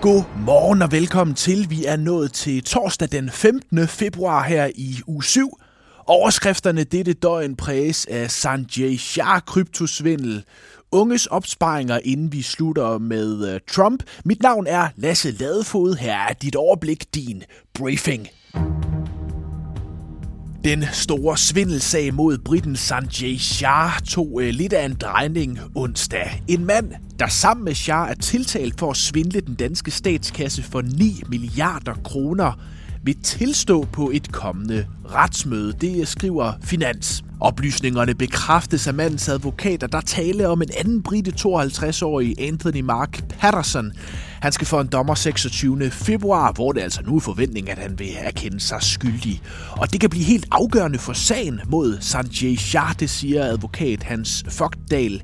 God morgen og velkommen til. Vi er nået til torsdag den 15. februar her i uge 7. Overskrifterne dette døgn præges af Sanjay Shah kryptosvindel, unges opsparinger, inden vi slutter med uh, Trump. Mit navn er Lasse Ladefod. Her er dit overblik, din briefing. Den store svindelsag mod briten Sanjay Shah tog øh, lidt af en drejning onsdag. En mand, der sammen med Shah er tiltalt for at svindle den danske statskasse for 9 milliarder kroner, vil tilstå på et kommende retsmøde. Det skriver Finans. Oplysningerne bekræftes af mandens advokater, der tale om en anden brite 52-årig Anthony Mark Patterson. Han skal for en dommer 26. februar, hvor det altså nu er forventning, at han vil erkende sig skyldig. Og det kan blive helt afgørende for sagen mod Sanjay Shah, det siger advokat Hans Fogdal.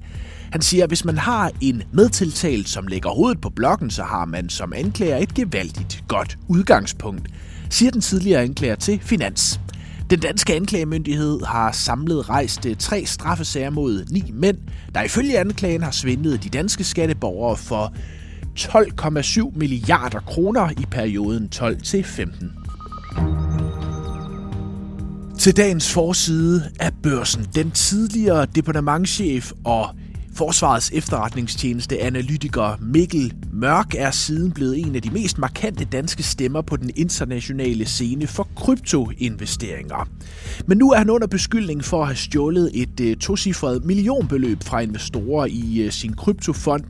Han siger, at hvis man har en medtiltalt, som lægger hovedet på blokken, så har man som anklager et gevaldigt godt udgangspunkt, siger den tidligere anklager til Finans. Den danske anklagemyndighed har samlet rejst eh, tre straffesager mod ni mænd, der ifølge anklagen har svindlet de danske skatteborgere for 12,7 milliarder kroner i perioden 12 til 15. Til dagens forside af børsen. Den tidligere departementchef og Forsvarets efterretningstjeneste analytiker Mikkel Mørk er siden blevet en af de mest markante danske stemmer på den internationale scene for kryptoinvesteringer. Men nu er han under beskyldning for at have stjålet et øh, tocifret millionbeløb fra investorer i øh, sin kryptofond,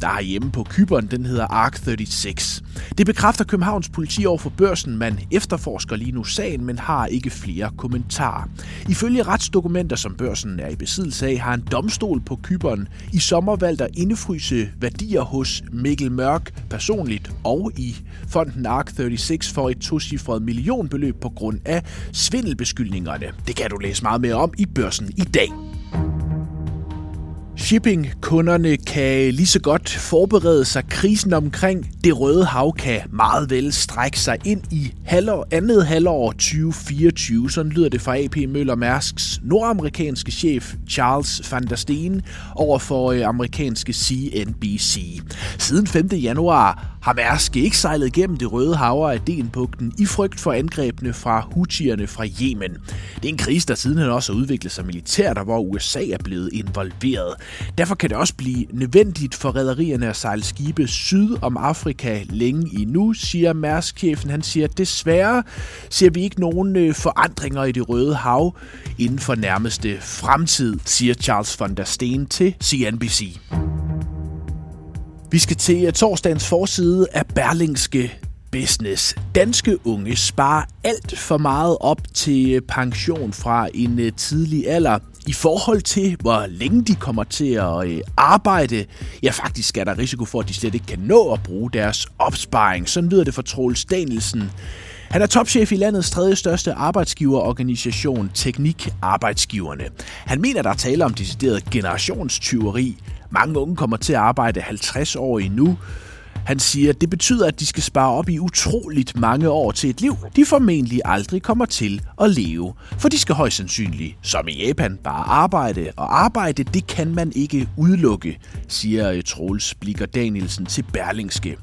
der er hjemme på Kyberen, den hedder ARK36. Det bekræfter Københavns politi over for børsen. Man efterforsker lige nu sagen, men har ikke flere kommentarer. Ifølge retsdokumenter, som børsen er i besiddelse af, har en domstol på Kyberen i sommer valgt at indefryse værdier hos Mikkel Mørk personligt og i fonden ARK36 for et tocifret millionbeløb på grund af svindelbeskyldningerne. Det kan du læse meget mere om i børsen i dag. Shipping-kunderne kan lige så godt forberede sig. Krisen omkring det røde hav kan meget vel strække sig ind i halvår, andet halvår 2024. Sådan lyder det fra AP Møller Mærsks nordamerikanske chef Charles van der Steen over for øh, amerikanske CNBC. Siden 5. januar har Mærsk ikke sejlet gennem det røde hav af Adenbugten i frygt for angrebene fra Houthierne fra Yemen. Det er en krise, der sidenhen også har udviklet sig militært, og hvor USA er blevet involveret. Derfor kan det også blive nødvendigt for rædderierne at sejle skibe syd om Afrika længe endnu, siger mærsk Han siger, desværre ser vi ikke nogen øh, forandringer i det røde hav inden for nærmeste fremtid, siger Charles von der Steen til CNBC. Vi skal til øh, torsdagens forside af Berlingske Business. Danske unge sparer alt for meget op til øh, pension fra en tidlig alder. I forhold til, hvor længe de kommer til at øh, arbejde, ja faktisk er der risiko for, at de slet ikke kan nå at bruge deres opsparing. Sådan lyder det for Troels Danielsen. Han er topchef i landets tredje største arbejdsgiverorganisation, Teknik Arbejdsgiverne. Han mener, der er tale om decideret generationstyveri. Mange unge kommer til at arbejde 50 år endnu. Han siger, at det betyder, at de skal spare op i utroligt mange år til et liv, de formentlig aldrig kommer til at leve. For de skal højst sandsynligt, som i Japan, bare arbejde. Og arbejde, det kan man ikke udelukke, siger øh, Troels Blikker Danielsen til Berlingske.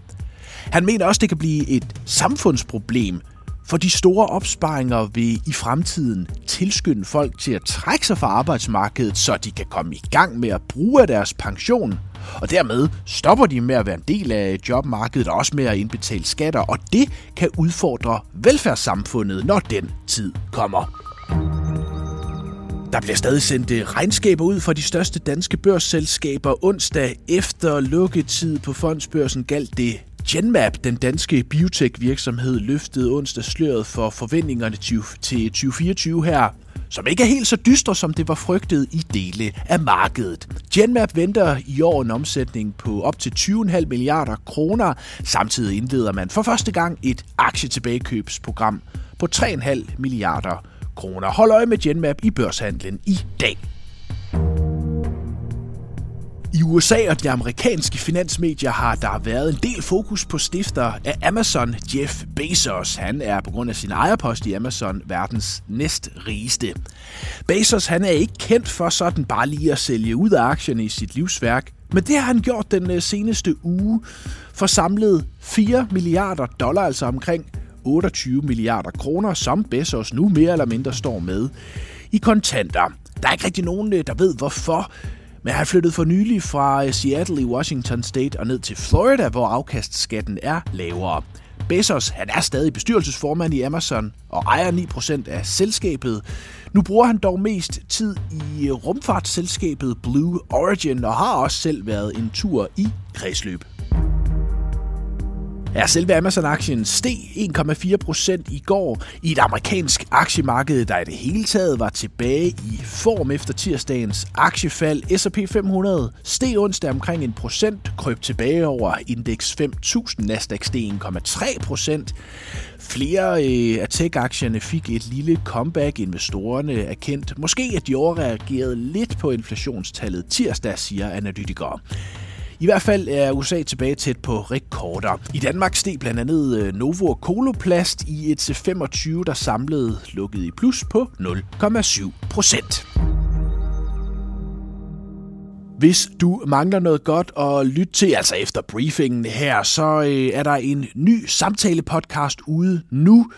Han mener også, det kan blive et samfundsproblem, for de store opsparinger vil i fremtiden tilskynde folk til at trække sig fra arbejdsmarkedet, så de kan komme i gang med at bruge deres pension. Og dermed stopper de med at være en del af jobmarkedet og også med at indbetale skatter, og det kan udfordre velfærdssamfundet, når den tid kommer. Der bliver stadig sendt øh, regnskaber ud fra de største danske børsselskaber onsdag efter lukketid på fondsbørsen galt det Genmap, den danske biotech-virksomhed, løftede onsdag sløret for forventningerne til 2024 her, som ikke er helt så dystre, som det var frygtet i dele af markedet. Genmap venter i år en omsætning på op til 20,5 milliarder kroner. Samtidig indleder man for første gang et aktietilbagekøbsprogram på 3,5 milliarder kroner. Hold øje med Genmap i børshandlen i dag. I USA og de amerikanske finansmedier har der været en del fokus på stifter af Amazon, Jeff Bezos. Han er på grund af sin ejerpost i Amazon verdens næst rigeste. Bezos han er ikke kendt for sådan bare lige at sælge ud af aktierne i sit livsværk, men det har han gjort den øh, seneste uge for samlet 4 milliarder dollar, altså omkring 28 milliarder kroner, som Bezos nu mere eller mindre står med i kontanter. Der er ikke rigtig nogen, øh, der ved hvorfor, men han flyttede for nylig fra øh, Seattle i Washington State og ned til Florida, hvor afkastskatten er lavere. Bezos han er stadig bestyrelsesformand i Amazon og ejer 9% af selskabet. Nu bruger han dog mest tid i øh, rumfartsselskabet Blue Origin og har også selv været en tur i kredsløb. Ja, selve Amazon-aktien steg 1,4 procent i går i et amerikansk aktiemarked, der i det hele taget var tilbage i form efter tirsdagens aktiefald. S&P 500 steg onsdag omkring en procent, krøb tilbage over indeks 5000. Nasdaq steg 1,3 procent. Flere øh, af tech-aktierne fik et lille comeback. Investorerne erkendt måske, at de overreagerede lidt på inflationstallet tirsdag, siger analytikere. I hvert fald er USA tilbage tæt på rekorder. I Danmark steg blandt andet øh, Novo og Coloplast i et C25, der samlede lukket i plus på 0,7 procent. Hvis du mangler noget godt at lytte til, altså efter briefingen her, så øh, er der en ny samtale-podcast ude nu.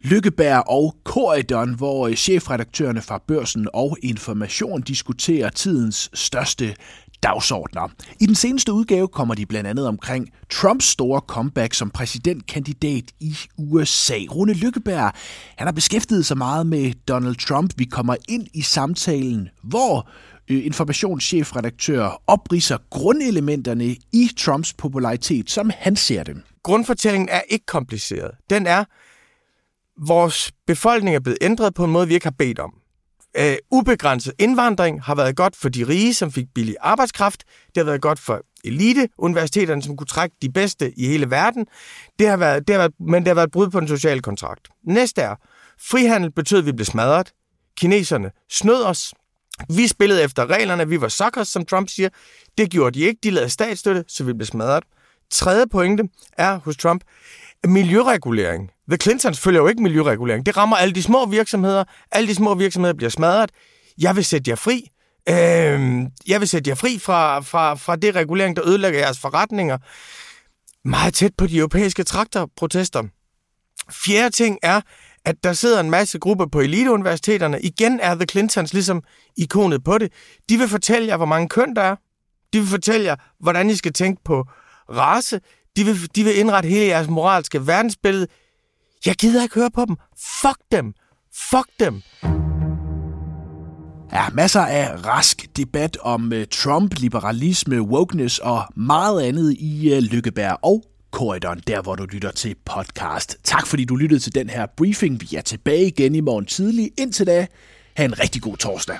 Lykkeberg og Corridon, hvor øh, chefredaktørerne fra Børsen og Information diskuterer tidens største dagsordner. I den seneste udgave kommer de blandt andet omkring Trumps store comeback som præsidentkandidat i USA. Rune Lykkeberg han har beskæftiget sig meget med Donald Trump. Vi kommer ind i samtalen, hvor øh, informationschefredaktør opriser grundelementerne i Trumps popularitet, som han ser dem. Grundfortællingen er ikke kompliceret. Den er, vores befolkning er blevet ændret på en måde, vi ikke har bedt om. Øh, ubegrænset indvandring har været godt for de rige, som fik billig arbejdskraft. Det har været godt for elite-universiteterne, som kunne trække de bedste i hele verden. Det har været, det har været, men det har været brud på den sociale kontrakt. Næste er, frihandel betød, at vi blev smadret. Kineserne snød os. Vi spillede efter reglerne. Vi var suckers, som Trump siger. Det gjorde de ikke. De lavede statsstøtte, så vi blev smadret. Tredje pointe er hos Trump, miljøregulering. The Clintons følger jo ikke miljøregulering. Det rammer alle de små virksomheder. Alle de små virksomheder bliver smadret. Jeg vil sætte jer fri. Øh, jeg vil sætte jer fri fra, fra, fra det regulering, der ødelægger jeres forretninger. Meget tæt på de europæiske traktorprotester. Fjerde ting er, at der sidder en masse grupper på eliteuniversiteterne. Igen er The Clintons ligesom ikonet på det. De vil fortælle jer, hvor mange køn der er. De vil fortælle jer, hvordan I skal tænke på race. De vil, de vil indrette hele jeres moralske verdensbillede. Jeg gider ikke høre på dem. Fuck dem. Fuck dem. Ja, masser af rask debat om øh, Trump, liberalisme, wokeness og meget andet i øh, Lykkeberg og korridoren, der hvor du lytter til podcast. Tak fordi du lyttede til den her briefing. Vi er tilbage igen i morgen tidlig. Indtil da, have en rigtig god torsdag.